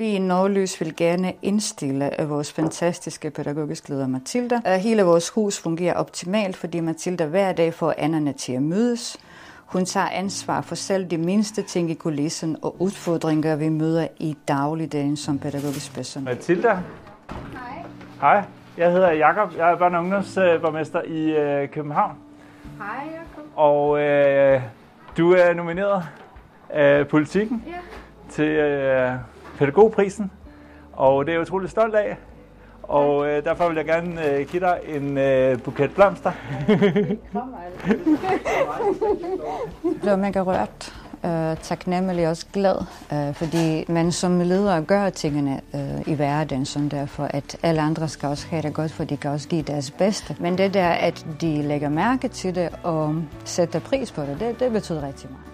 Vi i Nordlys vil gerne indstille vores fantastiske pædagogiske leder Mathilda. Hele vores hus fungerer optimalt, fordi Mathilda hver dag får anderne til at mødes. Hun tager ansvar for selv de mindste ting i kulissen og udfordringer, vi møder i dagligdagen som pædagogisk personale. Mathilda? Hej. Hej, jeg hedder Jakob. Jeg er børne- og ungdomsborgmester i øh, København. Hej Jakob. Og øh, du er nomineret af Politikken Ja. til øh, pædagogprisen, og det er jeg utroligt stolt af. Og øh, derfor vil jeg gerne øh, give dig en øh, buket blomster. Jeg blev mega rørt, øh, taknemmelig og også glad, øh, fordi man som leder gør tingene øh, i hverdagen, sådan derfor at alle andre skal også have det godt, for de kan også give deres bedste. Men det der, at de lægger mærke til det og sætter pris på det, det, det betyder rigtig meget.